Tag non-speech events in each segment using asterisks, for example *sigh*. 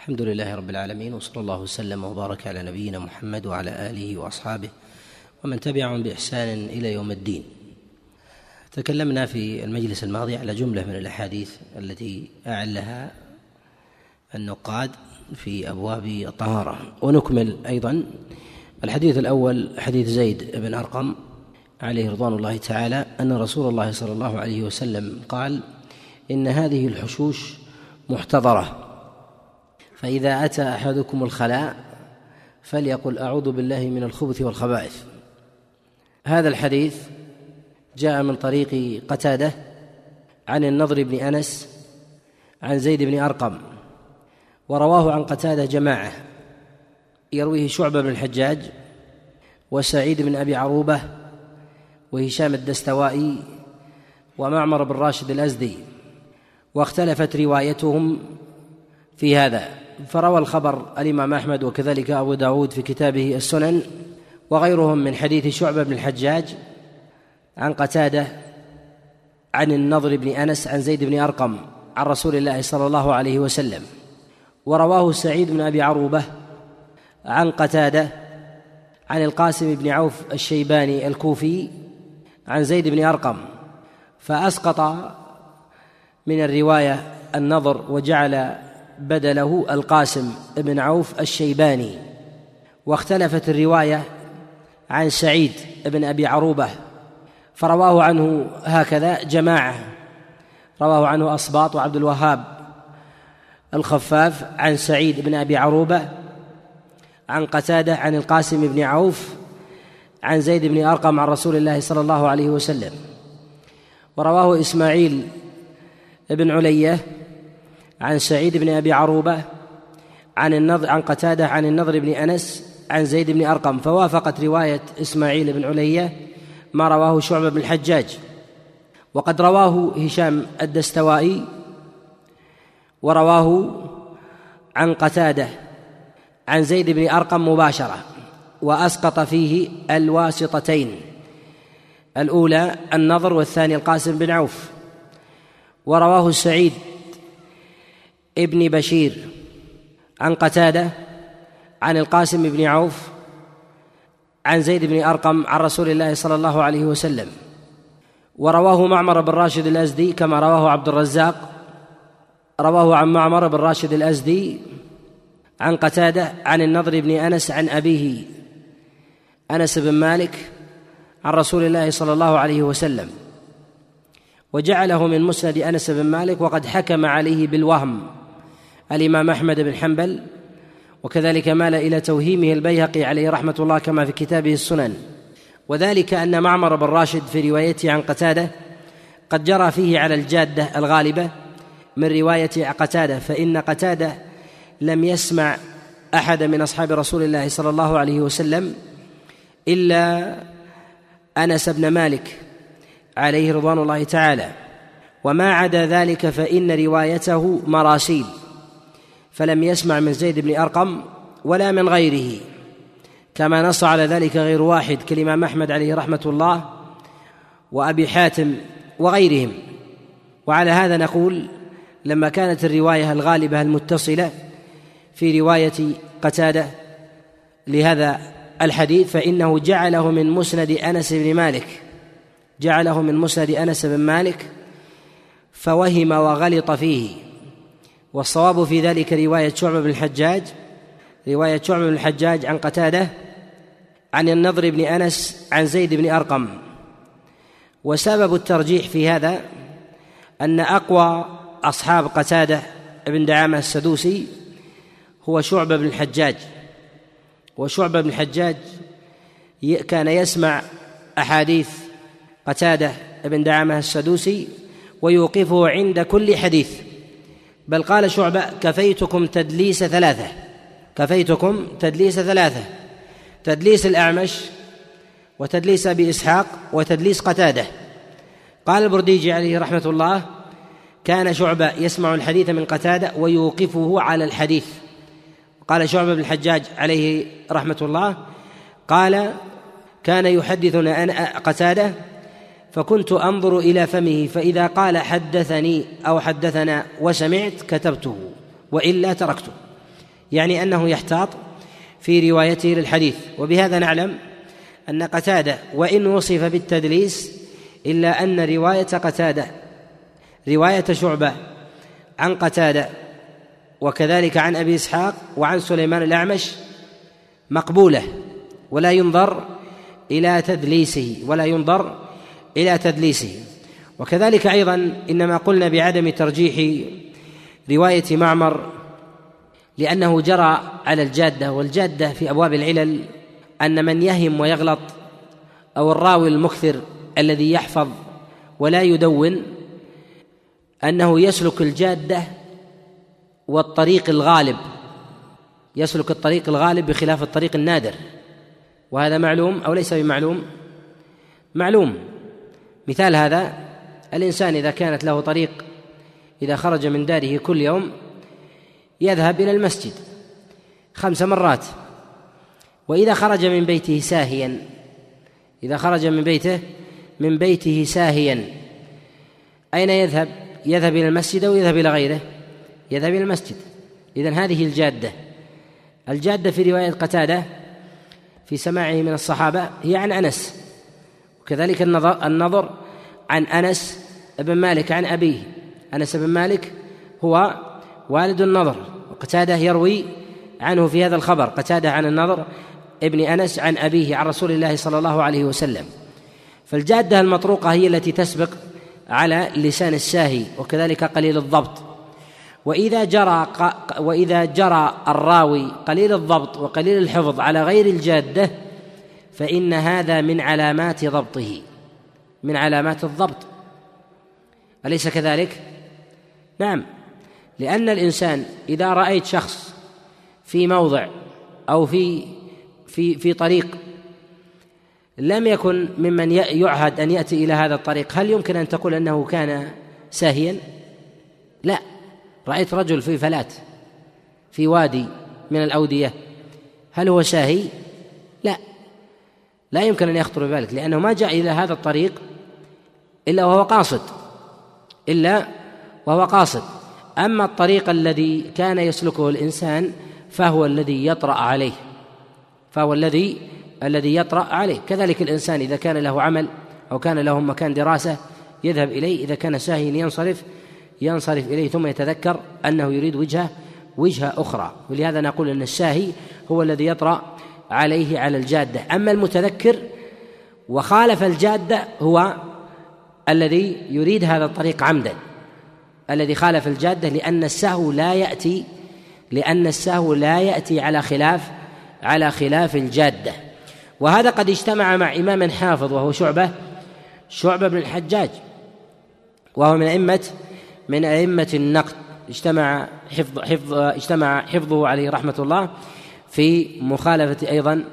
الحمد لله رب العالمين وصلى الله وسلم وبارك على نبينا محمد وعلى آله وأصحابه ومن تبعهم بإحسان إلى يوم الدين. تكلمنا في المجلس الماضي على جملة من الأحاديث التي أعلها النقاد في أبواب الطهارة ونكمل أيضا الحديث الأول حديث زيد بن أرقم عليه رضوان الله تعالى أن رسول الله صلى الله عليه وسلم قال إن هذه الحشوش محتضرة فإذا أتى أحدكم الخلاء فليقل أعوذ بالله من الخبث والخبائث. هذا الحديث جاء من طريق قتادة عن النضر بن أنس عن زيد بن أرقم ورواه عن قتادة جماعة يرويه شعبة بن الحجاج وسعيد بن أبي عروبة وهشام الدستوائي ومعمر بن راشد الأزدي واختلفت روايتهم في هذا. فروى الخبر الإمام أحمد وكذلك أبو داود في كتابه السنن وغيرهم من حديث شعبة بن الحجاج عن قتادة عن النضر بن أنس عن زيد بن أرقم عن رسول الله صلى الله عليه وسلم. ورواه سعيد بن أبي عروبة عن قتادة عن القاسم بن عوف الشيباني الكوفي عن زيد بن أرقم فأسقط من الرواية النظر وجعل بدله القاسم بن عوف الشيباني. واختلفت الرواية عن سعيد بن أبي عروبة فرواه عنه هكذا جماعة. رواه عنه أصباط وعبد الوهاب الخفاف عن سعيد بن أبي عروبة عن قتادة عن القاسم بن عوف عن زيد بن أرقم عن رسول الله صلى الله عليه وسلم. ورواه إسماعيل بن علية عن سعيد بن أبي عروبة عن النضر عن قتادة عن النضر بن أنس عن زيد بن أرقم فوافقت رواية إسماعيل بن علية ما رواه شعبة بن الحجاج. وقد رواه هشام الدستوائي ورواه عن قتادة عن زيد بن أرقم مباشرة وأسقط فيه الواسطتين الأولى النضر والثاني القاسم بن عوف. ورواه سعيد ابن بشير عن قتادة عن القاسم بن عوف عن زيد بن أرقم عن رسول الله صلى الله عليه وسلم. ورواه معمر بن راشد الأزدي كما رواه عبد الرزاق رواه عن معمر بن راشد الأزدي عن قتادة عن النضر بن أنس عن أبيه أنس بن مالك عن رسول الله صلى الله عليه وسلم. وجعله من مسند أنس بن مالك وقد حكم عليه بالوهم. الإمام أحمد بن حنبل وكذلك مال إلى توهيمه البيهقي عليه رحمة الله كما في كتابه السنن. وذلك أن معمر بن راشد في روايته عن قتادة قد جرى فيه على الجادة الغالبة من رواية قتادة فإن قتادة لم يسمع أحد من أصحاب رسول الله صلى الله عليه وسلم إلا أنس بن مالك عليه رضوان الله تعالى. وما عدا ذلك فإن روايته مراسيل. فلم يسمع من زيد بن أرقم ولا من غيره. كما نص على ذلك غير واحد كالإمام أحمد عليه رحمة الله وأبي حاتم وغيرهم. وعلى هذا نقول لما كانت الرواية الغالبة المتصلة في رواية قتادة لهذا الحديث فإنه جعله من مسند أنس بن مالك. جعله من مسند أنس بن مالك فوهم وغلط فيه. والصواب في ذلك رواية شعبة بن الحجاج رواية شعبة بن الحجاج عن قتادة عن النضر بن أنس عن زيد بن أرقم. وسبب الترجيح في هذا أن أقوى أصحاب قتادة بن دعامة السدوسي هو شعبة بن الحجاج. وشعبة بن الحجاج كان يسمع أحاديث قتادة بن دعامة السدوسي ويوقفه عند كل حديث. بل قال شعبة كفيتكم تدليس ثلاثة. كفيتكم تدليس ثلاثة. تدليس الأعمش وتدليس أبي إسحاق وتدليس قتادة. قال البرديجي عليه رحمة الله كان شعبة يسمع الحديث من قتادة ويوقفه على الحديث. قال شعبة بن الحجاج عليه رحمة الله قال كان يحدثنا أنا قتادة فكنت أنظر إلى فمه فإذا قال حدثني أو حدثنا وسمعت كتبته وإلا تركته. يعني أنه يحتاط في روايته للحديث. وبهذا نعلم أن قتادة وإن وصف بالتدليس إلا أن رواية قتادة رواية شعبة عن قتادة وكذلك عن أبي إسحاق وعن سليمان الأعمش مقبولة ولا ينظر إلى تدليسه ولا ينظر إلى تدليسه. وكذلك أيضا إنما قلنا بعدم ترجيح رواية معمر لأنه جرى على الجادة والجادة في أبواب العلل أن من يهم ويغلط أو الراوي المكثر الذي يحفظ ولا يدون أنه يسلك الجادة والطريق الغالب يسلك الطريق الغالب بخلاف الطريق النادر. وهذا معلوم أو ليس بمعلوم؟ معلوم. مثال هذا الإنسان إذا كانت له طريق إذا خرج من داره كل يوم يذهب إلى المسجد خمس مرات وإذا خرج من بيته ساهيا إذا خرج من بيته من بيته ساهيا. أين يذهب؟ يذهب إلى المسجد أو يذهب إلى غيره؟ يذهب إلى المسجد. اذا هذه الجادة الجادة في رواية قتادة في سماعه من الصحابة هي عن أنس. وكذلك النظر النظر عن أنس بن مالك عن أبيه. أنس بن مالك هو والد النظر. وقتاده يروي عنه في هذا الخبر. قتادة عن النظر ابن أنس عن أبيه عن رسول الله صلى الله عليه وسلم. فالجادة المطروقة هي التي تسبق على لسان الساهي وكذلك قليل الضبط. وإذا جرى وإذا جرى الراوي قليل الضبط وقليل الحفظ على غير الجادة فإن هذا من علامات ضبطه من علامات الضبط أليس كذلك؟ نعم لأن الإنسان إذا رأيت شخص في موضع أو في في في طريق لم يكن ممن يعهد أن يأتي إلى هذا الطريق هل يمكن أن تقول أنه كان ساهيا؟ لا رأيت رجل في فلات في وادي من الأودية هل هو ساهي؟ لا يمكن أن يخطر ببالك لأنه ما جاء إلى هذا الطريق إلا وهو قاصد إلا وهو قاصد. أما الطريق الذي كان يسلكه الإنسان فهو الذي يطرأ عليه فهو الذي الذي يطرأ عليه. كذلك الإنسان إذا كان له عمل أو كان له مكان دراسة يذهب إليه إذا كان ساهيا ينصرف ينصرف إليه ثم يتذكر أنه يريد وجهة وجهة أخرى. ولهذا نقول أن الساهي هو الذي يطرأ عليه على الجادة. أما المتذكر وخالف الجادة هو الذي يريد هذا الطريق عمدا الذي خالف الجادة لأن السهو لا يأتي لأن السهو لا يأتي على خلاف على خلاف الجادة. وهذا قد اجتمع مع إمام حافظ وهو شعبة شعبة بن الحجاج وهو من أئمة من أئمة النقد. اجتمع حفظ حفظ اجتمع حفظه عليه رحمة الله. في مخالفة أيضا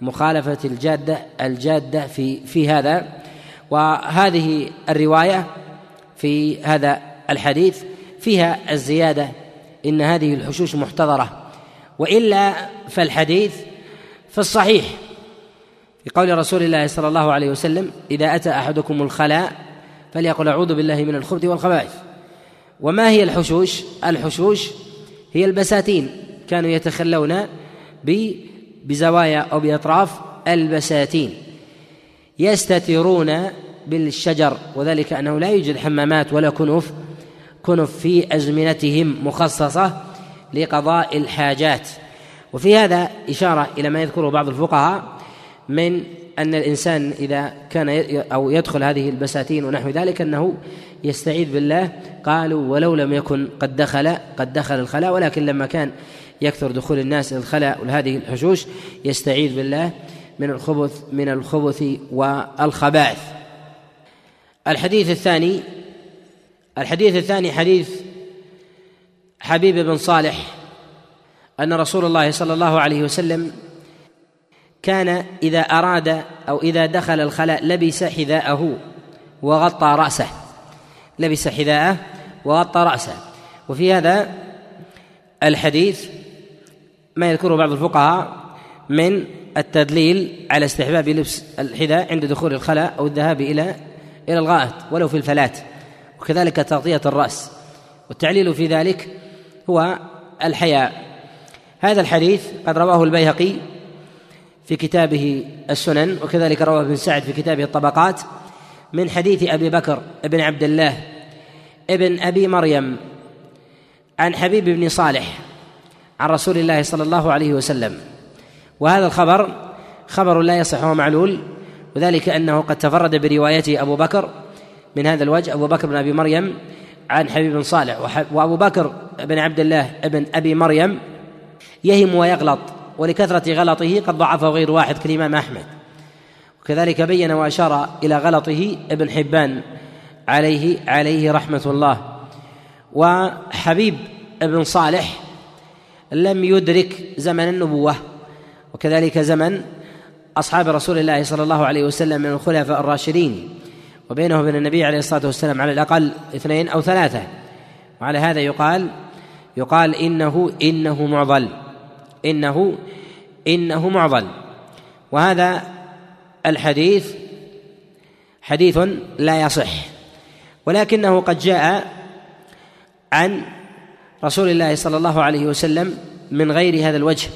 مخالفة الجادة الجادة في في هذا. وهذه الرواية في هذا الحديث فيها الزيادة إن هذه الحشوش محتضرة. وإلا فالحديث في الصحيح في قول رسول الله صلى الله عليه وسلم إذا أتى أحدكم الخلاء فليقل أعوذ بالله من الخبث والخبائث. وما هي الحشوش؟ الحشوش هي البساتين كانوا يتخلون بزوايا أو بأطراف البساتين. يستترون بالشجر وذلك أنه لا يوجد حمامات ولا كنف كنف في أزمنتهم مخصصة لقضاء الحاجات. وفي هذا إشارة إلى ما يذكره بعض الفقهاء من أن الإنسان إذا كان أو يدخل هذه البساتين ونحو ذلك أنه يستعيذ بالله. قالوا ولو لم يكن قد دخل قد دخل الخلاء ولكن لما كان يكثر دخول الناس إلى الخلاء وهذه الحشوش يستعيذ بالله من الخبث من الخبث والخبائث الحديث الثاني الحديث الثاني حديث حبيب بن صالح أن رسول الله صلى الله عليه وسلم كان إذا أراد أو إذا دخل الخلاء لبس حذاءه وغطى رأسه. لبس حذاءه وغطى رأسه. وفي هذا الحديث ما يذكره بعض الفقهاء من التدليل على استحباب لبس الحذاء عند دخول الخلاء أو الذهاب إلى إلى الغائط ولو في الفلاة وكذلك تغطية الرأس. والتعليل في ذلك هو الحياء. هذا الحديث قد رواه البيهقي في كتابه السنن وكذلك رواه ابن سعد في كتابه الطبقات من حديث أبي بكر بن عبد الله ابن أبي مريم عن حبيب بن صالح عن رسول الله صلى الله عليه وسلم. وهذا الخبر خبر لا يصح ومعلول وذلك أنه قد تفرد بروايته أبو بكر من هذا الوجه أبو بكر بن أبي مريم عن حبيب بن صالح وأبو بكر بن عبد الله بن أبي مريم يهم ويغلط ولكثرة غلطه قد ضعفه غير واحد كالإمام أحمد. وكذلك بين وأشار إلى غلطه ابن حبان عليه عليه رحمة الله. وحبيب بن صالح لم يدرك زمن النبوة. وكذلك زمن أصحاب رسول الله صلى الله عليه وسلم من الخلفاء الراشدين. وبينه وبين النبي عليه الصلاة والسلام على الأقل اثنين أو ثلاثة. وعلى هذا يقال يقال إنه إنه معضل. إنه إنه معضل. وهذا الحديث حديث لا يصح. ولكنه قد جاء عن رسول الله صلى الله عليه وسلم من غير هذا الوجه.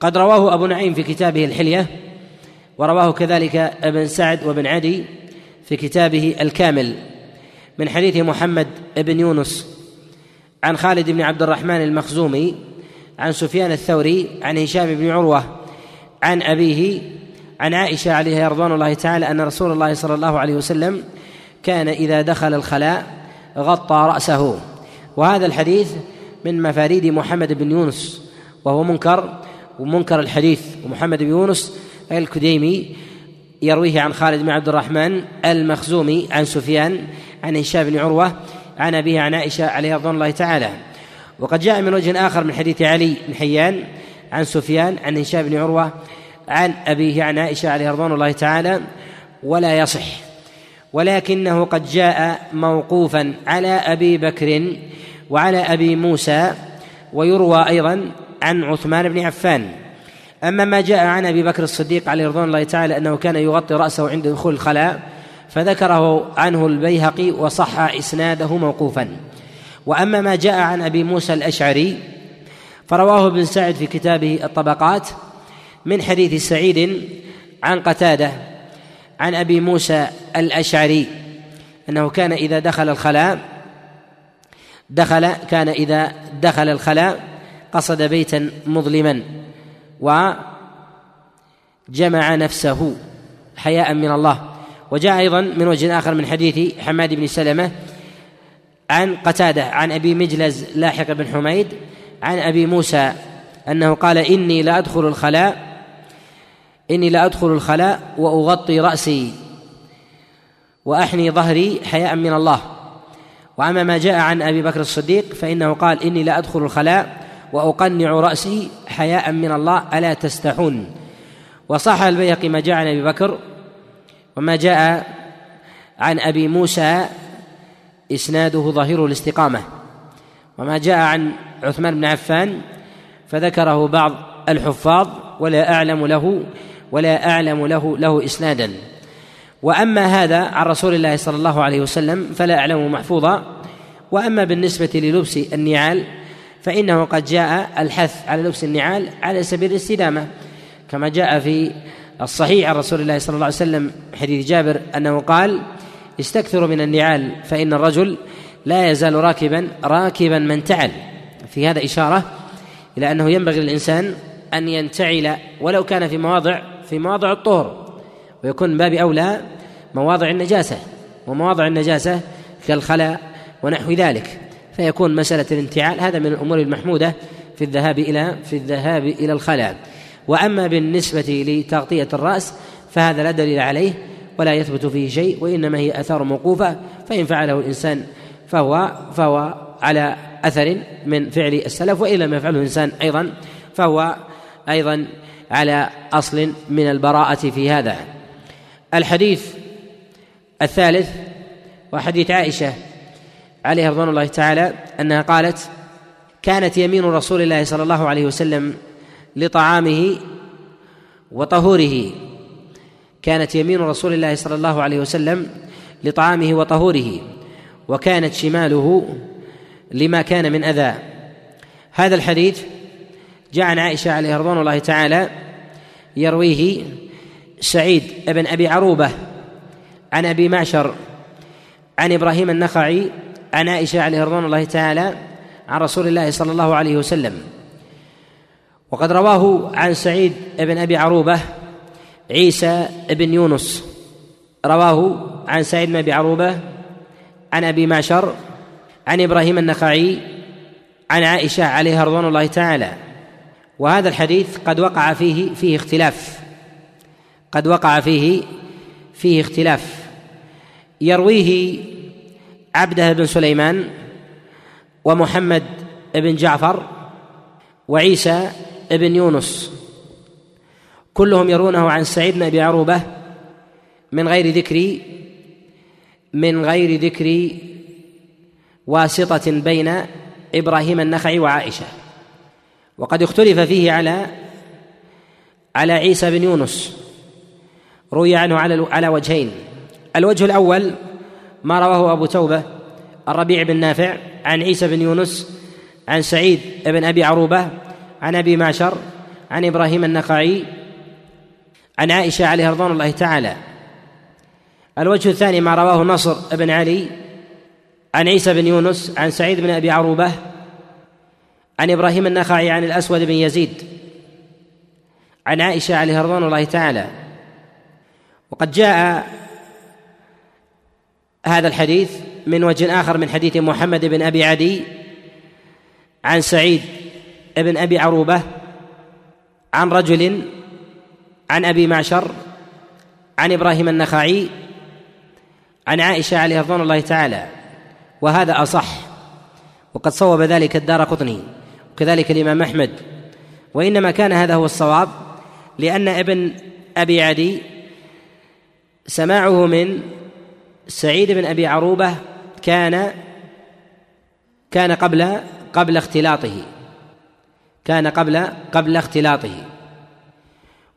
قد رواه أبو نعيم في كتابه الحلية ورواه كذلك ابن سعد وابن عدي في كتابه الكامل من حديث محمد بن يونس عن خالد بن عبد الرحمن المخزومي عن سفيان الثوري عن هشام بن عروة عن أبيه عن عائشة عليها رضوان الله تعالى أن رسول الله صلى الله عليه وسلم كان إذا دخل الخلاء غطى رأسه. وهذا الحديث من مفاريد محمد بن يونس وهو منكر ومنكر الحديث ومحمد بن يونس الكديمي يرويه عن خالد بن عبد الرحمن المخزومي عن سفيان عن هشام بن عروة عن أبيه عن عائشة عليه رضوان الله تعالى. وقد جاء من وجه آخر من حديث علي بن حيان عن سفيان عن هشام بن عروة عن أبيه عن عائشة عليه رضوان الله تعالى ولا يصح. ولكنه قد جاء موقوفا على أبي بكر وعلى أبي موسى ويروى أيضا عن عثمان بن عفان. أما ما جاء عن أبي بكر الصديق عليه رضوان الله تعالى أنه كان يغطي رأسه عند دخول الخلاء فذكره عنه البيهقي وصح إسناده موقوفا. وأما ما جاء عن أبي موسى الأشعري فرواه ابن سعد في كتابه الطبقات من حديث سعيد عن قتادة عن أبي موسى الأشعري أنه كان إذا دخل الخلاء دخل كان إذا دخل الخلاء قصد بيتا مظلما وجمع نفسه حياء من الله. وجاء أيضا من وجه آخر من حديث حماد بن سلمة عن قتادة عن أبي مجلز لاحق بن حميد عن أبي موسى أنه قال إني لادخل الخلاء إني لادخل الخلاء وأغطي رأسي وأحني ظهري حياء من الله. وأما ما جاء عن أبي بكر الصديق فإنه قال إني لادخل الخلاء وأقنع رأسي حياء من الله ألا تستحون. وصح البيهقي ما جاء عن أبي بكر وما جاء عن أبي موسى إسناده ظاهر الاستقامة. وما جاء عن عثمان بن عفان فذكره بعض الحفاظ ولا أعلم له ولا أعلم له له إسنادا. وأما هذا عن رسول الله صلى الله عليه وسلم فلا أعلمه محفوظا. وأما بالنسبة للبس النعال فإنه قد جاء الحث على لبس النعال على سبيل الاستدامة كما جاء في الصحيح عن رسول الله صلى الله عليه وسلم حديث جابر أنه قال استكثروا من النعال فإن الرجل لا يزال راكبا راكبا من تعل. في هذا إشارة إلى أنه ينبغي للإنسان أن ينتعل ولو كان في مواضع في مواضع الطهر. ويكون من باب أولى مواضع النجاسة ومواضع النجاسة كالخلاء ونحو ذلك. فيكون مسألة الانتعال هذا من الأمور المحمودة في الذهاب إلى في الذهاب إلى الخلاء. وأما بالنسبة لتغطية الرأس فهذا لا دليل عليه ولا يثبت فيه شيء وإنما هي آثار موقوفة. فإن فعله الإنسان فهو فهو على أثر من فعل السلف وإن لم يفعله الإنسان أيضا فهو أيضا على أصل من البراءة في هذا. الحديث الثالث وحديث عائشة عليها رضوان الله تعالى أنها قالت كانت يمين رسول الله صلى الله عليه وسلم لطعامه وطهوره. كانت يمين رسول الله صلى الله عليه وسلم لطعامه وطهوره وكانت شماله لما كان من أذى. هذا الحديث جاء عن عائشة عليه رضوان الله تعالى يرويه سعيد بن أبي عروبة عن أبي معشر عن إبراهيم النخعي عن عائشة عليه رضوان الله تعالى عن رسول الله صلى الله عليه وسلم. وقد رواه عن سعيد بن أبي عروبة عيسى بن يونس. رواه عن سعيد بن أبي عروبة عن أبي معشر عن إبراهيم النخعي عن عائشة عليها رضوان الله تعالى. وهذا الحديث قد وقع فيه فيه اختلاف. قد وقع فيه فيه اختلاف. يرويه عبده بن سليمان ومحمد بن جعفر وعيسى بن يونس. كلهم يرونه عن سعيد بن أبي عروبة من غير ذكر من غير ذكر واسطة بين إبراهيم النخعي وعائشة. وقد اختلف فيه على على عيسى بن يونس. روي عنه على على وجهين. الوجه الأول ما رواه أبو توبة الربيع بن نافع عن عيسى بن يونس عن سعيد بن أبي عروبة عن أبي معشر عن إبراهيم النخعي عن عائشة عليه رضوان الله تعالى. الوجه الثاني ما رواه نصر بن علي عن عيسى بن يونس عن سعيد بن أبي عروبة عن إبراهيم النخعي عن الأسود بن يزيد عن عائشة عليه رضوان الله تعالى. وقد جاء هذا الحديث من وجه آخر من حديث محمد بن أبي عدي عن سعيد بن أبي عروبة عن رجل عن أبي معشر عن إبراهيم النخعي عن عائشة عليه رضوان الله تعالى وهذا أصح وقد صوب ذلك الدار قطني وكذلك الإمام أحمد وإنما كان هذا هو الصواب لأن ابن أبي عدي سماعه من سعيد بن أبي عروبة كان كان قبل قبل اختلاطه. كان قبل قبل اختلاطه.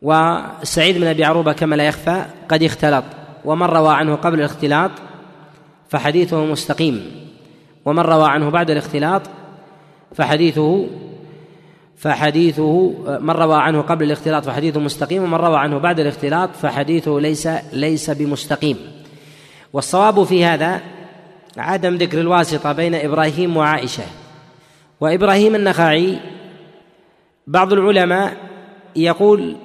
وسعيد بن أبي عروبة كما لا يخفى قد اختلط. ومن روى عنه قبل الاختلاط فحديثه مستقيم. ومن روى عنه بعد الاختلاط فحديثه فحديثه من روى عنه قبل الاختلاط فحديثه مستقيم ومن روى عنه بعد الاختلاط فحديثه ليس ليس بمستقيم. والصواب في هذا عدم ذكر الواسطة بين إبراهيم وعائشة. وإبراهيم النخعي بعض العلماء يقول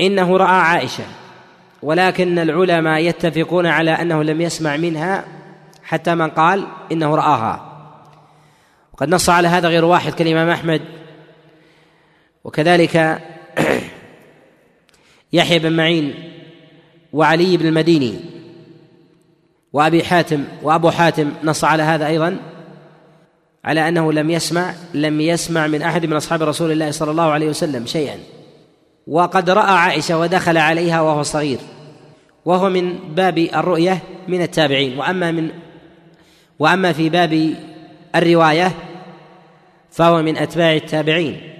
إنه رأى عائشة ولكن العلماء يتفقون على أنه لم يسمع منها حتى من قال إنه رآها. وقد نص على هذا غير واحد كالإمام أحمد. وكذلك *clears throat* يحيى بن معين وعلي بن المديني وأبي حاتم وأبو حاتم نص على هذا أيضا على أنه لم يسمع لم يسمع من أحد من أصحاب رسول الله صلى الله عليه وسلم شيئا. وقد رأى عائشة ودخل عليها وهو صغير وهو من باب الرؤية من التابعين. وأما من وأما في باب الرواية فهو من أتباع التابعين.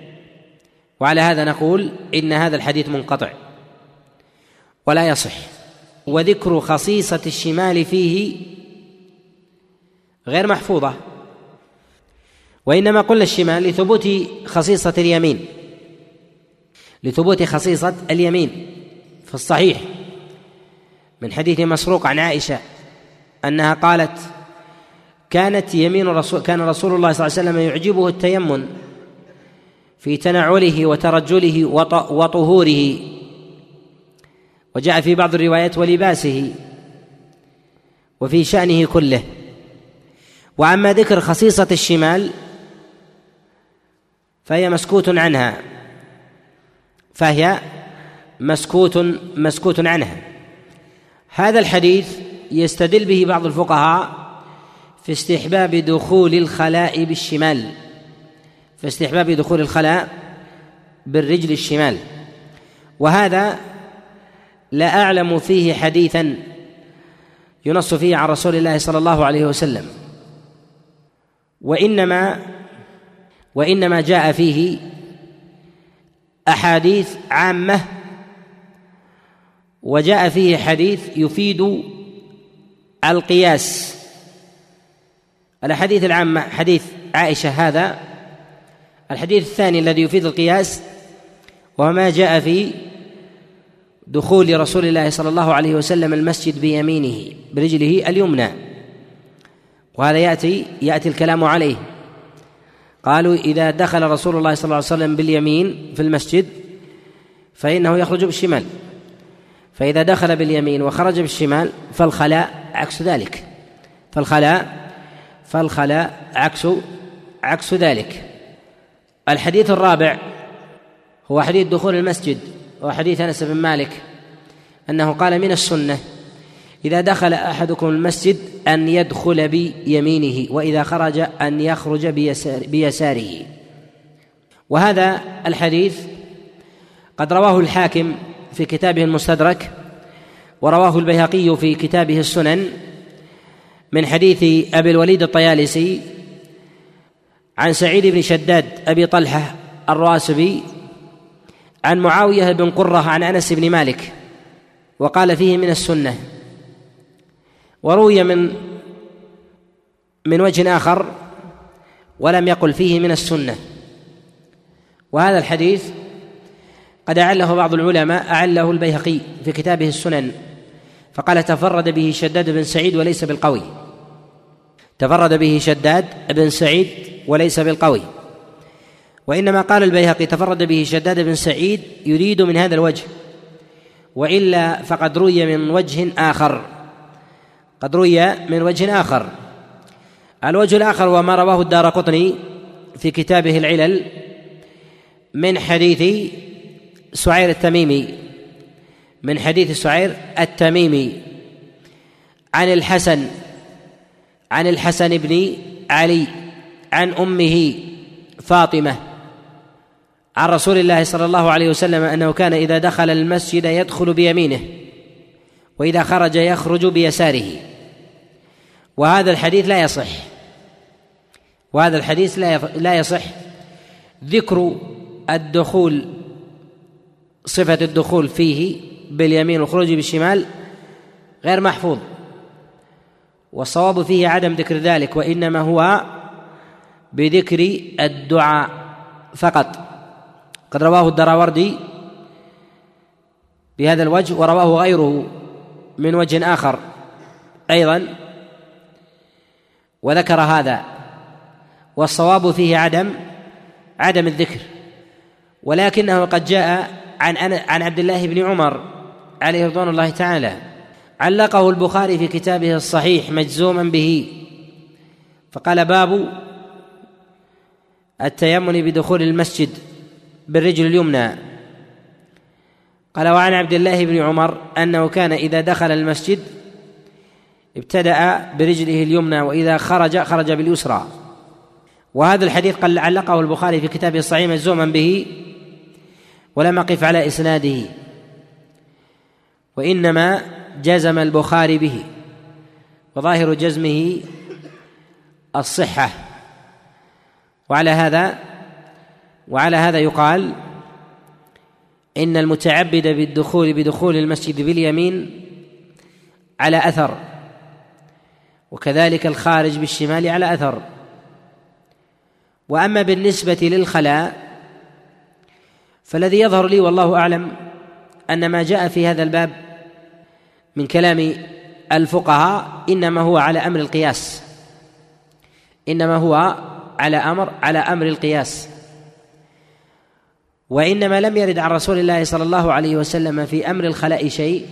وعلى هذا نقول إن هذا الحديث منقطع. ولا يصح. وذكر خصيصة الشمال فيه غير محفوظة. وإنما قلنا الشمال لثبوت خصيصة اليمين. لثبوت خصيصة اليمين في الصحيح. من حديث مسروق عن عائشة أنها قالت كانت يمين رسول كان رسول الله صلى الله عليه وسلم يعجبه التيمن في تنعله وترجله وطهوره. وجاء في بعض الروايات ولباسه وفي شأنه كله. وأما ذكر خصيصة الشمال فهي مسكوت عنها. فهي مسكوت مسكوت عنها. هذا الحديث يستدل به بعض الفقهاء في استحباب دخول الخلاء بالشمال. في استحباب دخول الخلاء بالرجل الشمال. وهذا لا أعلم فيه حديثا ينص فيه عن رسول الله صلى الله عليه وسلم. وإنما وإنما جاء فيه أحاديث عامة وجاء فيه حديث يفيد القياس. الأحاديث العامة حديث عائشة هذا الحديث الثاني الذي يفيد القياس وهو ما جاء في دخول رسول الله صلى الله عليه وسلم المسجد بيمينه برجله اليمنى. وهذا ياتي يأتي الكلام عليه. قالوا إذا دخل رسول الله صلى الله عليه وسلم باليمين في المسجد فإنه يخرج بالشمال. فإذا دخل باليمين وخرج بالشمال فالخلاء عكس ذلك. فالخلاء فالخلاء عكس عكس ذلك. الحديث الرابع هو حديث دخول المسجد وحديث أنس بن مالك أنه قال من السنة إذا دخل أحدكم المسجد أن يدخل بيمينه وإذا خرج أن يخرج بيسار بيساره. وهذا الحديث قد رواه الحاكم في كتابه المستدرك ورواه البيهقي في كتابه السنن من حديث أبي الوليد الطيالسي عن سعيد بن شداد أبي طلحة الراسبي عن معاوية بن قرة عن أنس بن مالك وقال فيه من السنة. وروي من من وجه آخر ولم يقل فيه من السنة. وهذا الحديث قد أعله بعض العلماء أعله البيهقي في كتابه السنن فقال تفرد به شداد بن سعيد وليس بالقوي. تفرد به شداد بن سعيد وليس بالقوي. وإنما قال البيهقي تفرد به شداد بن سعيد يريد من هذا الوجه وإلا فقد روي من وجه آخر. قد روي من وجه آخر. الوجه الآخر وما رواه الدار قطني في كتابه العلل من حديث سعير التميمي من حديث سعير التميمي عن الحسن عن الحسن بن علي. عن أمه فاطمة. عن رسول الله صلى الله عليه وسلم أنه كان إذا دخل المسجد يدخل بيمينه وإذا خرج يخرج بيساره. وهذا الحديث لا يصح. وهذا الحديث لا لا يصح. ذكر الدخول صفة الدخول فيه باليمين والخروج بالشمال غير محفوظ. والصواب فيه عدم ذكر ذلك وإنما هو بذكر الدعاء فقط. قد رواه الدراوردي بهذا الوجه ورواه غيره من وجه آخر. أيضا وذكر هذا والصواب فيه عدم عدم الذكر. ولكنه قد جاء عن عن عبد الله بن عمر عليه رضوان الله تعالى. علقه البخاري في كتابه الصحيح مجزوما به. فقال باب التيمم بدخول المسجد بالرجل اليمنى. قال وعن عبد الله بن عمر أنه كان إذا دخل المسجد ابتدأ برجله اليمنى وإذا خرج خرج باليسرى. وهذا الحديث قد علقه البخاري في كتابه الصحيح مجزوما به ولم أقف على إسناده. وإنما جزم البخاري به وظاهر جزمه الصحة. وعلى هذا وعلى هذا يقال إن المتعبد بالدخول بدخول المسجد باليمين على أثر وكذلك الخارج بالشمال على أثر. وأما بالنسبة للخلاء فالذي يظهر لي والله أعلم أن ما جاء في هذا الباب من كلام الفقهاء إنما هو على أمر القياس إنما هو على أمر على أمر القياس. وإنما لم يرد عن رسول الله صلى الله عليه وسلم في أمر الخلاء شيء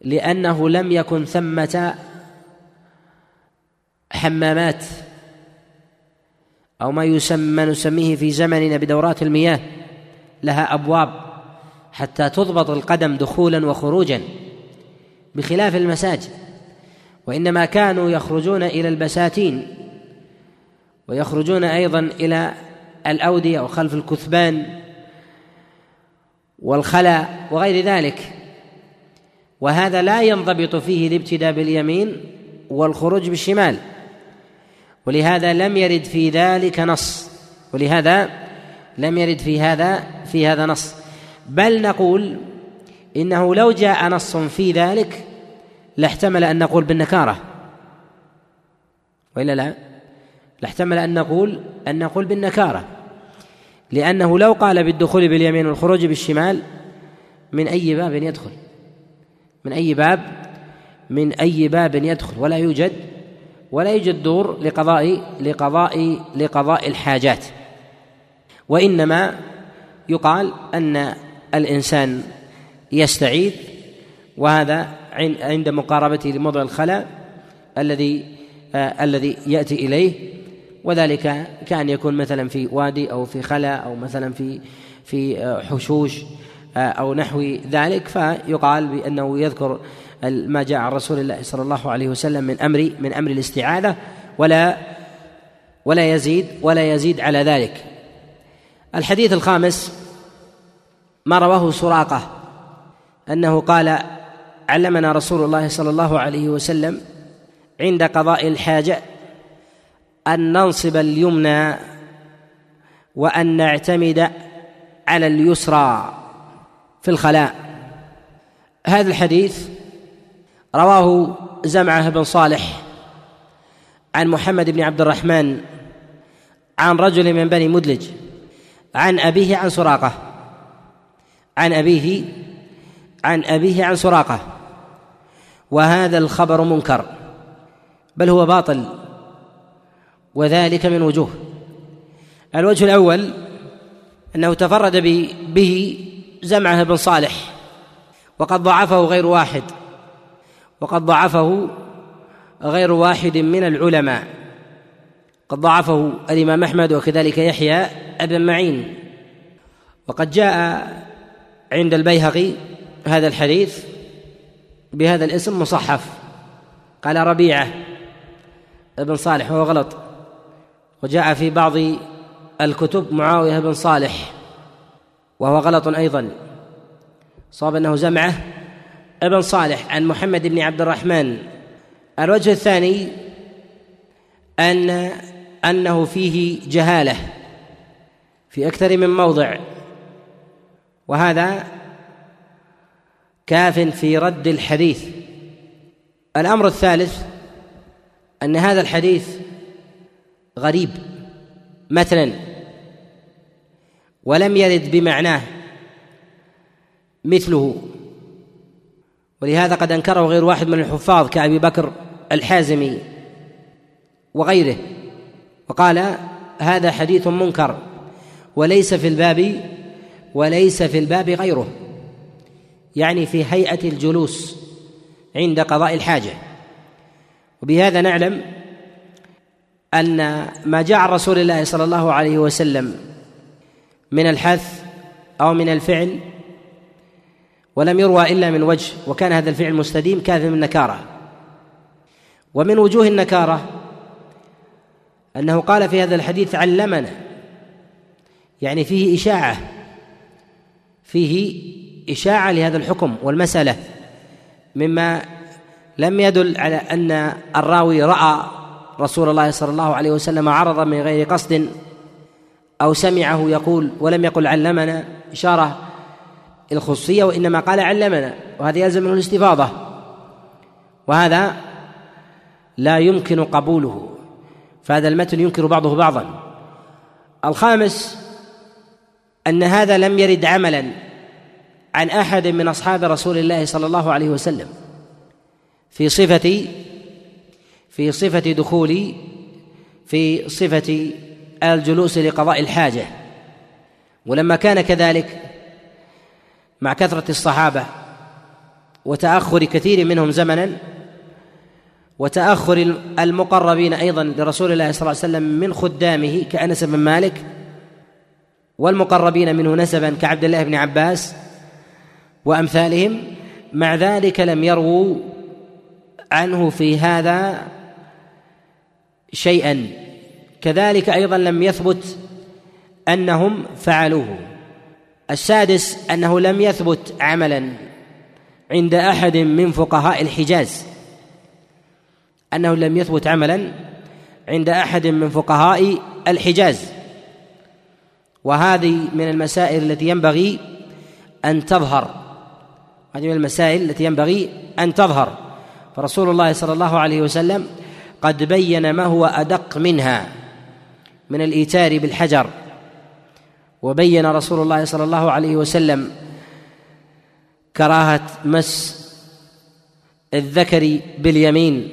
لأنه لم يكن ثمة حمامات أو ما يسمى نسميه في زمننا بدورات المياه لها أبواب حتى تضبط القدم دخولا وخروجا بخلاف المساجد. وإنما كانوا يخرجون إلى البساتين ويخرجون أيضا إلى الأودية وخلف الكثبان والخلاء وغير ذلك. وهذا لا ينضبط فيه الابتداء باليمين والخروج بالشمال. ولهذا لم يرد في ذلك نص. ولهذا لم يرد في هذا في هذا نص. بل نقول إنه لو جاء نص في ذلك لاحتمل أن نقول بالنكارة. وإلا لا؟ لاحتمل أن نقول أن نقول بالنكارة. لأنه لو قال بالدخول باليمين والخروج بالشمال من أي باب يدخل؟ من أي باب من أي باب يدخل؟ ولا يوجد ولا يوجد دور لقضاء لقضاء لقضاء الحاجات. وإنما يقال أن الإنسان يستعيد وهذا عند مقاربته لموضع الخلاء الذي آه الذي يأتي إليه وذلك كأن يكون مثلا في وادي أو في خلاء أو مثلا في في آه حشوش آه أو نحو ذلك فيقال بأنه يذكر ما جاء عن رسول الله صلى الله عليه وسلم من أمر من أمر الاستعاذة ولا ولا يزيد ولا يزيد على ذلك. الحديث الخامس ما رواه سراقة أنه قال علمنا رسول الله صلى الله عليه وسلم عند قضاء الحاجة أن ننصب اليمنى وأن نعتمد على اليسرى في الخلاء. هذا الحديث رواه زمعة بن صالح عن محمد بن عبد الرحمن عن رجل من بني مدلج عن أبيه عن سراقة. عن أبيه عن أبيه عن سراقة. وهذا الخبر منكر بل هو باطل. وذلك من وجوه. الوجه الأول أنه تفرد به زمعة بن صالح وقد ضعفه غير واحد وقد ضعفه غير واحد من العلماء. قد ضعفه الإمام أحمد وكذلك يحيى ابن معين. وقد جاء عند البيهقي هذا الحديث بهذا الاسم مصحف قال ربيعة ابن صالح وهو غلط. وجاء في بعض الكتب معاوية بن صالح وهو غلط أيضا. صاب أنه زمعة ابن صالح عن محمد بن عبد الرحمن. الوجه الثاني أن أنه فيه جهالة في أكثر من موضع وهذا كاف في رد الحديث. الأمر الثالث أن هذا الحديث غريب. مثلا ولم يرد بمعناه مثله. ولهذا قد أنكره غير واحد من الحفاظ كأبي بكر الحازمي وغيره. وقال هذا حديث منكر وليس في الباب وليس في الباب غيره. يعني في هيئة الجلوس عند قضاء الحاجة. وبهذا نعلم أن ما جاء عن رسول الله صلى الله عليه وسلم من الحث أو من الفعل ولم يروى إلا من وجه وكان هذا الفعل مستديم كان من النكارة. ومن وجوه النكارة أنه قال في هذا الحديث علمنا يعني فيه إشاعة فيه إشاعة لهذا الحكم والمسألة مما لم يدل على أن الراوي رأى رسول الله صلى الله عليه وسلم عرضا من غير قصد أو سمعه يقول ولم يقل علمنا إشارة الخصوصية وإنما قال علمنا وهذا يلزم منه الاستفاضة. وهذا لا يمكن قبوله فهذا المتن ينكر بعضه بعضا. الخامس أن هذا لم يرد عملا عن أحد من أصحاب رسول الله صلى الله عليه وسلم في صفة في صفة دخول في صفة الجلوس لقضاء الحاجة. ولما كان كذلك مع كثرة الصحابة وتأخر كثير منهم زمنا وتأخر المقربين أيضا لرسول الله صلى الله عليه وسلم من خدامه كأنس بن مالك والمقربين منه نسبا كعبد الله بن عباس وأمثالهم مع ذلك لم يرووا عنه في هذا شيئا. كذلك أيضا لم يثبت أنهم فعلوه. السادس أنه لم يثبت عملا عند أحد من فقهاء الحجاز. أنه لم يثبت عملا عند أحد من فقهاء الحجاز. وهذه من المسائل التي ينبغي أن تظهر. هذه من المسائل التي ينبغي أن تظهر. فرسول الله صلى الله عليه وسلم قد بين ما هو أدق منها من الايتار بالحجر. وبين رسول الله صلى الله عليه وسلم كراهة مس الذكر باليمين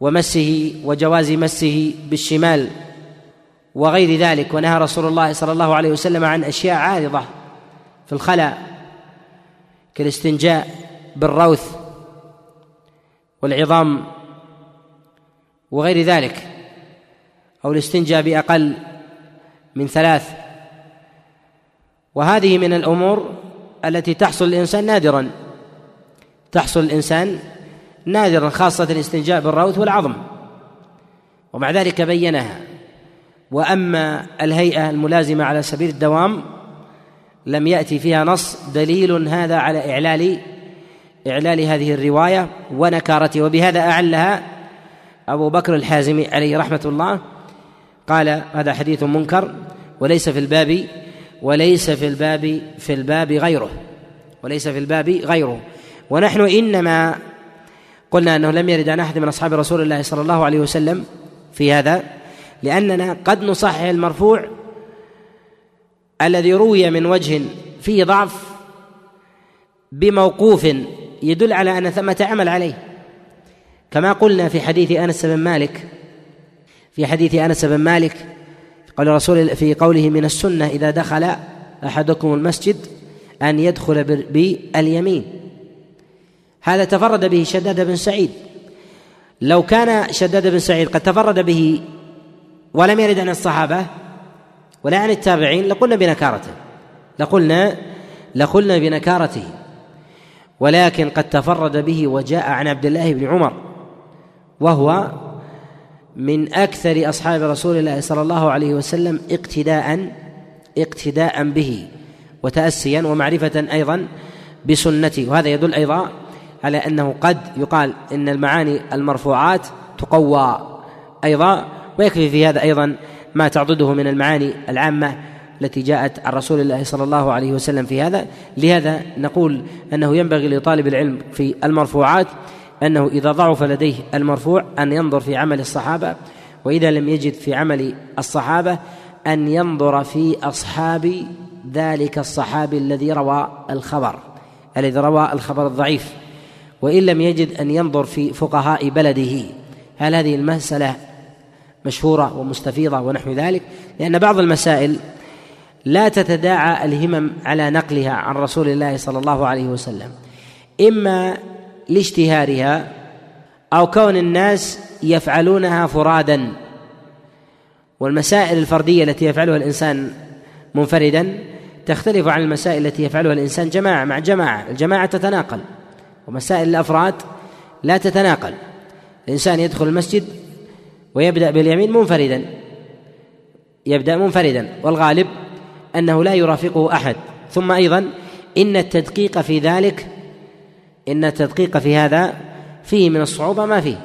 ومسه وجواز مسه بالشمال وغير ذلك. ونهى رسول الله صلى الله عليه وسلم عن أشياء عارضة في الخلاء كالاستنجاء بالروث والعظام وغير ذلك أو الاستنجاء بأقل من ثلاث. وهذه من الأمور التي تحصل الإنسان نادرا تحصل الإنسان نادرا خاصة الاستنجاء بالروث والعظم. ومع ذلك بينها. وأما الهيئة الملازمة على سبيل الدوام لم يأتي فيها نص دليل هذا على اعلال إعلال هذه الرواية ونكارته وبهذا أعلها أبو بكر الحازمي عليه رحمة الله قال هذا حديث منكر وليس في الباب وليس في الباب في الباب غيره وليس في الباب غيره. ونحن إنما قلنا أنه لم يرد عن أحد من أصحاب رسول الله صلى الله عليه وسلم في هذا لأننا قد نصحح المرفوع الذي روي من وجه فيه ضعف بموقوف يدل على أن ثمة عمل عليه. كما قلنا في حديث أنس بن مالك في حديث أنس بن مالك قال رسول في قوله من السنة إذا دخل أحدكم المسجد أن يدخل باليمين. هذا تفرد به شداد بن سعيد. لو كان شداد بن سعيد قد تفرد به ولم يرد عن الصحابة ولا عن التابعين لقلنا بنكارته. لقلنا لقلنا بنكارته. ولكن قد تفرد به وجاء عن عبد الله بن عمر. وهو من أكثر أصحاب رسول الله صلى الله عليه وسلم اقتداء اقتداء به وتاسيا ومعرفة أيضا بسنته. وهذا يدل أيضا على أنه قد يقال إن المعاني المرفوعات تقوى أيضا ويكفي في هذا أيضا ما تعضده من المعاني العامة التي جاءت عن رسول الله صلى الله عليه وسلم في هذا. لهذا نقول أنه ينبغي لطالب العلم في المرفوعات أنه إذا ضعف لديه المرفوع أن ينظر في عمل الصحابة وإذا لم يجد في عمل الصحابة أن ينظر في أصحاب ذلك الصحابي الذي روى الخبر الذي روى الخبر الضعيف. وإن لم يجد أن ينظر في فقهاء بلده. هل هذه المسألة مشهورة ومستفيضة ونحو ذلك؟ لأن بعض المسائل لا تتداعى الهمم على نقلها عن رسول الله صلى الله عليه وسلم. إما لاشتهارها أو كون الناس يفعلونها فرادا. والمسائل الفردية التي يفعلها الإنسان منفردا تختلف عن المسائل التي يفعلها الإنسان جماعة مع جماعة. الجماعة تتناقل ومسائل الأفراد لا تتناقل. الإنسان يدخل المسجد ويبدأ باليمين منفردا. يبدأ منفردا. والغالب أنه لا يرافقه أحد. ثم أيضا إن التدقيق في ذلك إن التدقيق في هذا فيه من الصعوبة ما فيه.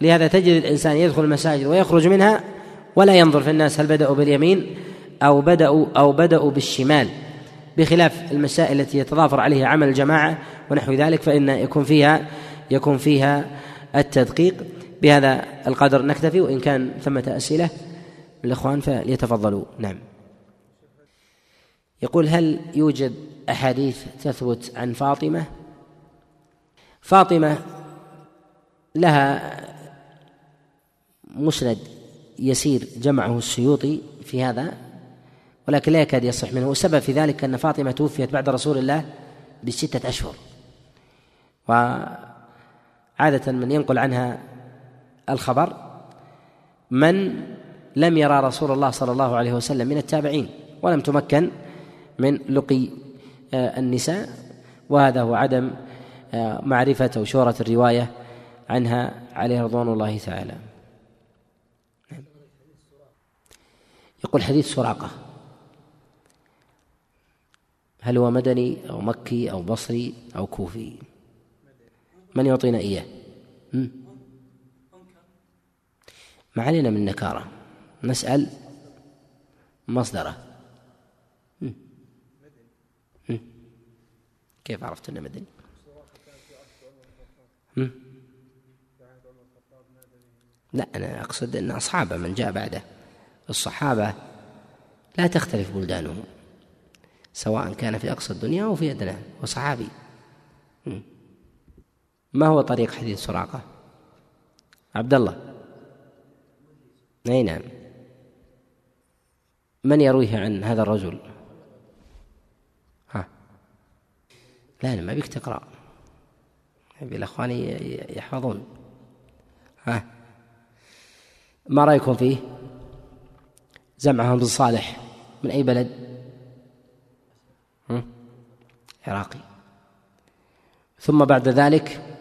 لهذا تجد الإنسان يدخل المساجد ويخرج منها ولا ينظر في الناس هل بدأوا باليمين أو بداوا أو بدأوا بالشمال. بخلاف المسائل التي يتضافر عليها عمل الجماعة ونحو ذلك فإن يكون فيها يكون فيها التدقيق. بهذا القدر نكتفي وإن كان ثمة أسئلة من الاخوان فليتفضلوا. نعم. يقول هل يوجد أحاديث تثبت عن فاطمة؟ فاطمة لها مسند يسير جمعه السيوطي في هذا ولكن لا يكاد يصح منه. والسبب في ذلك أن فاطمة توفيت بعد رسول الله بستة أشهر. وعادة من ينقل عنها الخبر من لم يرى رسول الله صلى الله عليه وسلم من التابعين ولم تمكن من لقي آه، النساء. وهذا هو عدم معرفة أو شهرة الرواية عنها عليه رضوان الله تعالى. يقول حديث سراقة. هل هو مدني أو مكي أو بصري أو كوفي؟ من يعطينا إياه؟ ما علينا من نكارة. نسأل مصدره. كيف عرفت إنه مدني؟ لا أنا أقصد أن أصحابه من جاء بعده. الصحابة لا تختلف بلدانهم سواء كان في أقصى الدنيا أو في أدناها وصحابي ما هو طريق حديث سراقة؟ عبد الله أي نعم. من يرويه عن هذا الرجل؟ ها. لا لا ما بيك تقرأ. الأخوان يحفظون. ها. ما رأيكم فيه؟ زمعة بن صالح من أي بلد؟ عراقي. ثم بعد ذلك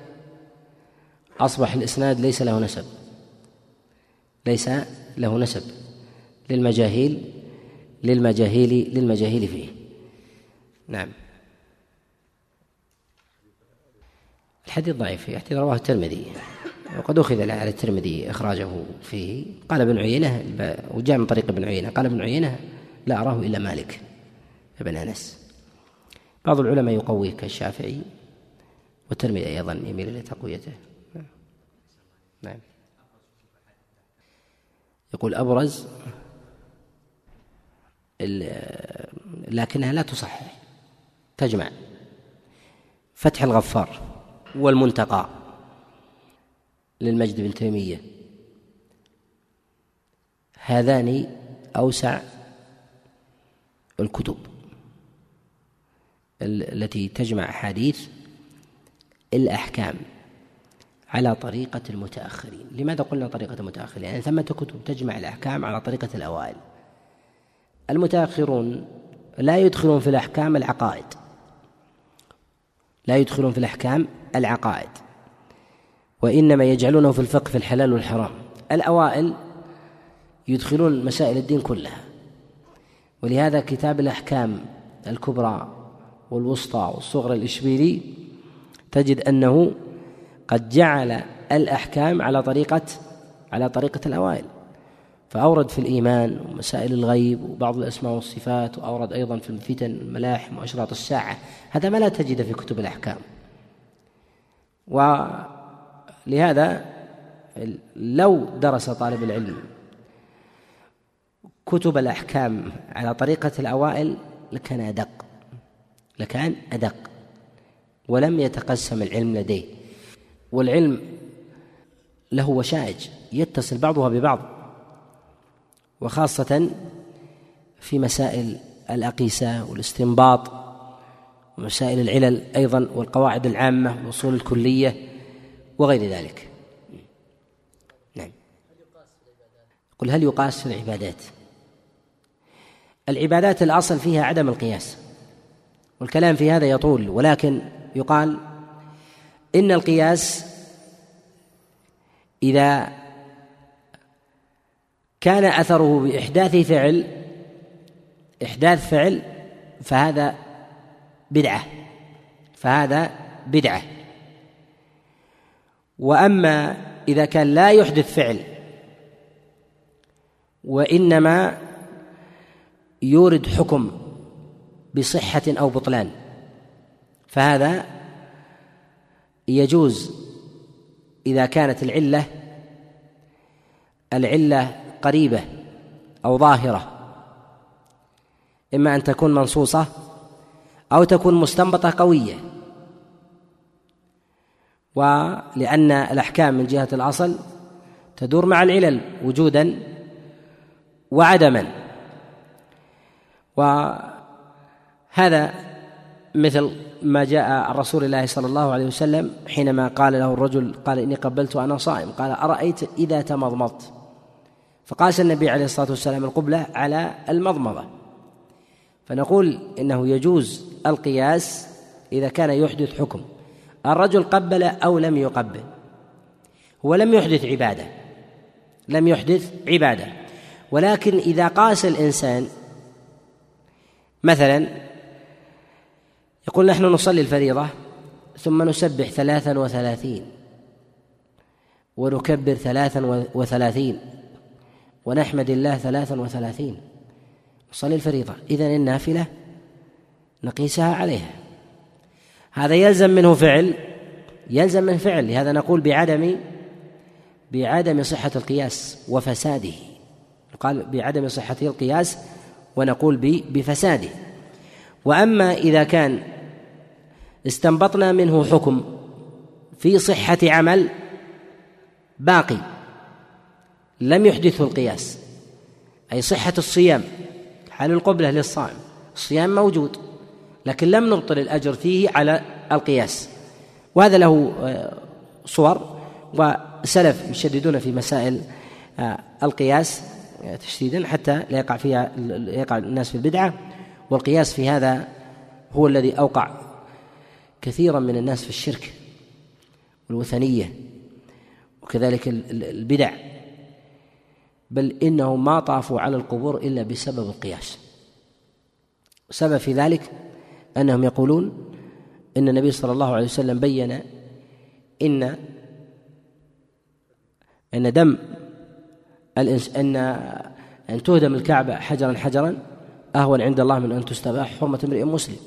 أصبح الإسناد ليس له نسب. ليس له نسب للمجاهيل للمجاهيل للمجاهيل فيه. نعم. الحديث ضعيف الحديث رواه الترمذي. وقد أخذ على الترمذي إخراجه فيه. قال ابن عيينة وجاء من طريق ابن عيينة. قال ابن عيينة لا أراه إلا مالك ابن أنس. بعض العلماء يقويه كالشافعي والترمذي أيضا يميل إلى تقويته. نعم. يقول أبرز لكنها لا تصحح. تجمع. فتح الغفار. والمنتقى للمجد بن تيمية. هذان أوسع الكتب التي تجمع أحاديث الأحكام على طريقة المتأخرين. لماذا قلنا طريقة المتأخرين؟ يعني ثمة كتب تجمع الأحكام على طريقة الأوائل. المتأخرون لا يدخلون في الأحكام العقائد. لا يدخلون في الأحكام العقائد وإنما يجعلونه في الفقه في الحلال والحرام. الأوائل يدخلون مسائل الدين كلها ولهذا كتاب الأحكام الكبرى والوسطى والصغرى الإشبيلي تجد أنه قد جعل الأحكام على طريقة على طريقة الأوائل. فأورد في الإيمان ومسائل الغيب وبعض الأسماء والصفات وأورد أيضا في الفتن الملاحم وأشراط الساعة. هذا ما لا تجد في كتب الأحكام. ولهذا لو درس طالب العلم كتب الأحكام على طريقة الأوائل لكان أدق. لكان أدق. ولم يتقسم العلم لديه. والعلم له وشائج يتصل بعضها ببعض. وخاصة في مسائل الأقيسة والاستنباط ومسائل العلل أيضا والقواعد العامة والأصول الكلية وغير ذلك. نعم. قل هل يقاس في العبادات؟ العبادات الأصل فيها عدم القياس والكلام في هذا يطول ولكن يقال إن القياس إذا كان أثره بإحداث فعل إحداث فعل فهذا بدعة فهذا بدعة. وأما إذا كان لا يحدث فعل وإنما يورد حكم بصحة أو بطلان فهذا يجوز إذا كانت العلة العلة قريبة أو ظاهرة. إما أن تكون منصوصة أو تكون مستنبطة قوية. ولأن الأحكام من جهة الأصل تدور مع العلل وجودا وعدما. وهذا مثل ما جاء عن رسول الله صلى الله عليه وسلم حينما قال له الرجل قال إني قبلت وأنا صائم قال أرأيت إذا تمضمضت؟ فقاس النبي عليه الصلاة والسلام القبلة على المضمضة. فنقول إنه يجوز القياس إذا كان يحدث حكم. الرجل قبل أو لم يقبل. هو لم يحدث عبادة. لم يحدث عبادة. ولكن إذا قاس الإنسان مثلا يقول نحن نصلي الفريضة ثم نسبح ثلاثا وثلاثين ونكبر ثلاثا وثلاثين ونحمد الله ثلاثا وثلاثين. نصلي الفريضة. إذن النافلة نقيسها عليها. هذا يلزم منه فعل يلزم من فعل. لهذا نقول بعدم بعدم صحة القياس وفساده. قال بعدم صحته القياس ونقول بفساده. وأما إذا كان استنبطنا منه حكم في صحة عمل باقي لم يحدثه القياس. أي صحة الصيام حال القبلة للصائم الصيام موجود لكن لم نبطل الأجر فيه على القياس. وهذا له آه، صور وسلف يشددون في مسائل آه، القياس تشديدا حتى لا يقع فيها يقع الناس في البدعة. والقياس في هذا هو الذي أوقع كثيرا من الناس في الشرك والوثنية وكذلك البدع. بل إنهم ما طافوا على القبور إلا بسبب القياس. سبب في ذلك أنهم يقولون إن النبي صلى الله عليه وسلم بين إن أن دم أن أن تهدم الكعبة حجرا حجرا أهون عند الله من أن تستباح حرمة امرئ مسلم.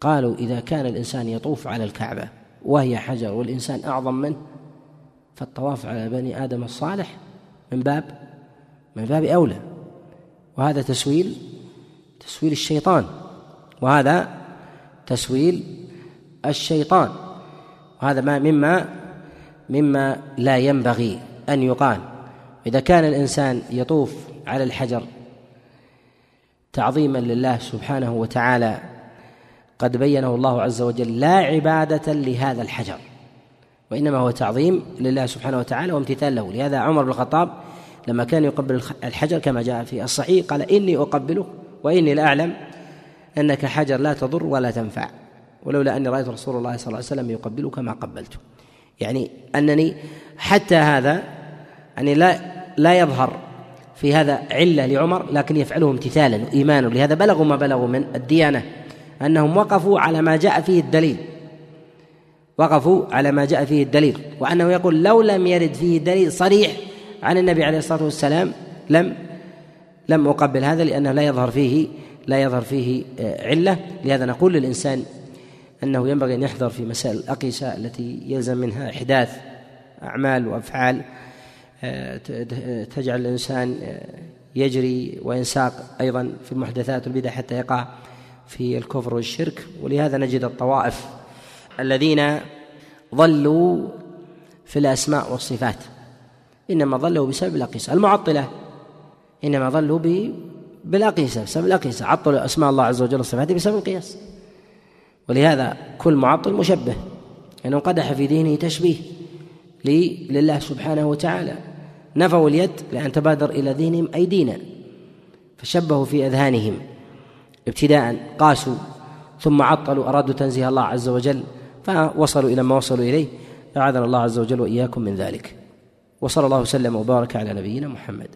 قالوا إذا كان الإنسان يطوف على الكعبة وهي حجر والإنسان أعظم منه فالطواف على بني آدم الصالح من باب من باب أولى وهذا تسويل تسويل الشيطان وهذا تسويل الشيطان وهذا ما مما مما لا ينبغي أن يقال. إذا كان الإنسان يطوف على الحجر تعظيما لله سبحانه وتعالى قد بينه الله عز وجل لا عبادة لهذا الحجر. وإنما هو تعظيم لله سبحانه وتعالى وامتثال له. لهذا عمر بن الخطاب لما كان يقبل الحجر كما جاء في الصحيح قال إني أقبله وإني لأعلم أنك حجر لا تضر ولا تنفع. ولولا أني رأيت رسول الله صلى الله عليه وسلم يقبلك ما قبلته. يعني أنني حتى هذا يعني لا لا يظهر في هذا علة لعمر لكن يفعله امتثالا وإيمانا. لهذا بلغوا ما بلغوا من الديانة أنهم وقفوا على ما جاء فيه الدليل. وقفوا على ما جاء فيه الدليل وأنه يقول لو لم يرد فيه دليل صريح عن النبي عليه الصلاة والسلام لم لم أقبل هذا لأنه لا يظهر فيه لا يظهر فيه آه، علة. لهذا نقول للإنسان أنه ينبغي أن يحذر في مسائل الأقيسة التي يلزم منها إحداث أعمال وأفعال آه، تجعل الإنسان آه، يجري وينساق أيضا في المحدثات والبدع حتى يقع في الكفر والشرك. ولهذا نجد الطوائف الذين ضلوا في الأسماء والصفات. إنما ضلوا بسبب الأقيسة المعطلة. إنما ضلوا بالأقيسة بسبب الأقيسة. عطلوا أسماء الله عز وجل وصفاته بسبب القياس. ولهذا كل معطل مشبه لأنه قدح في دينه تشبيه لله سبحانه وتعالى. نفوا اليد لأن تبادر إلى دينهم أيدينا فشبهوا في أذهانهم. ابتداء قاسوا ثم عطلوا أرادوا تنزيه الله عز وجل. فوصلوا إلى ما وصلوا إليه أعاذنا الله عز وجل وإياكم من ذلك. وصلى الله وسلم وبارك على نبينا محمد.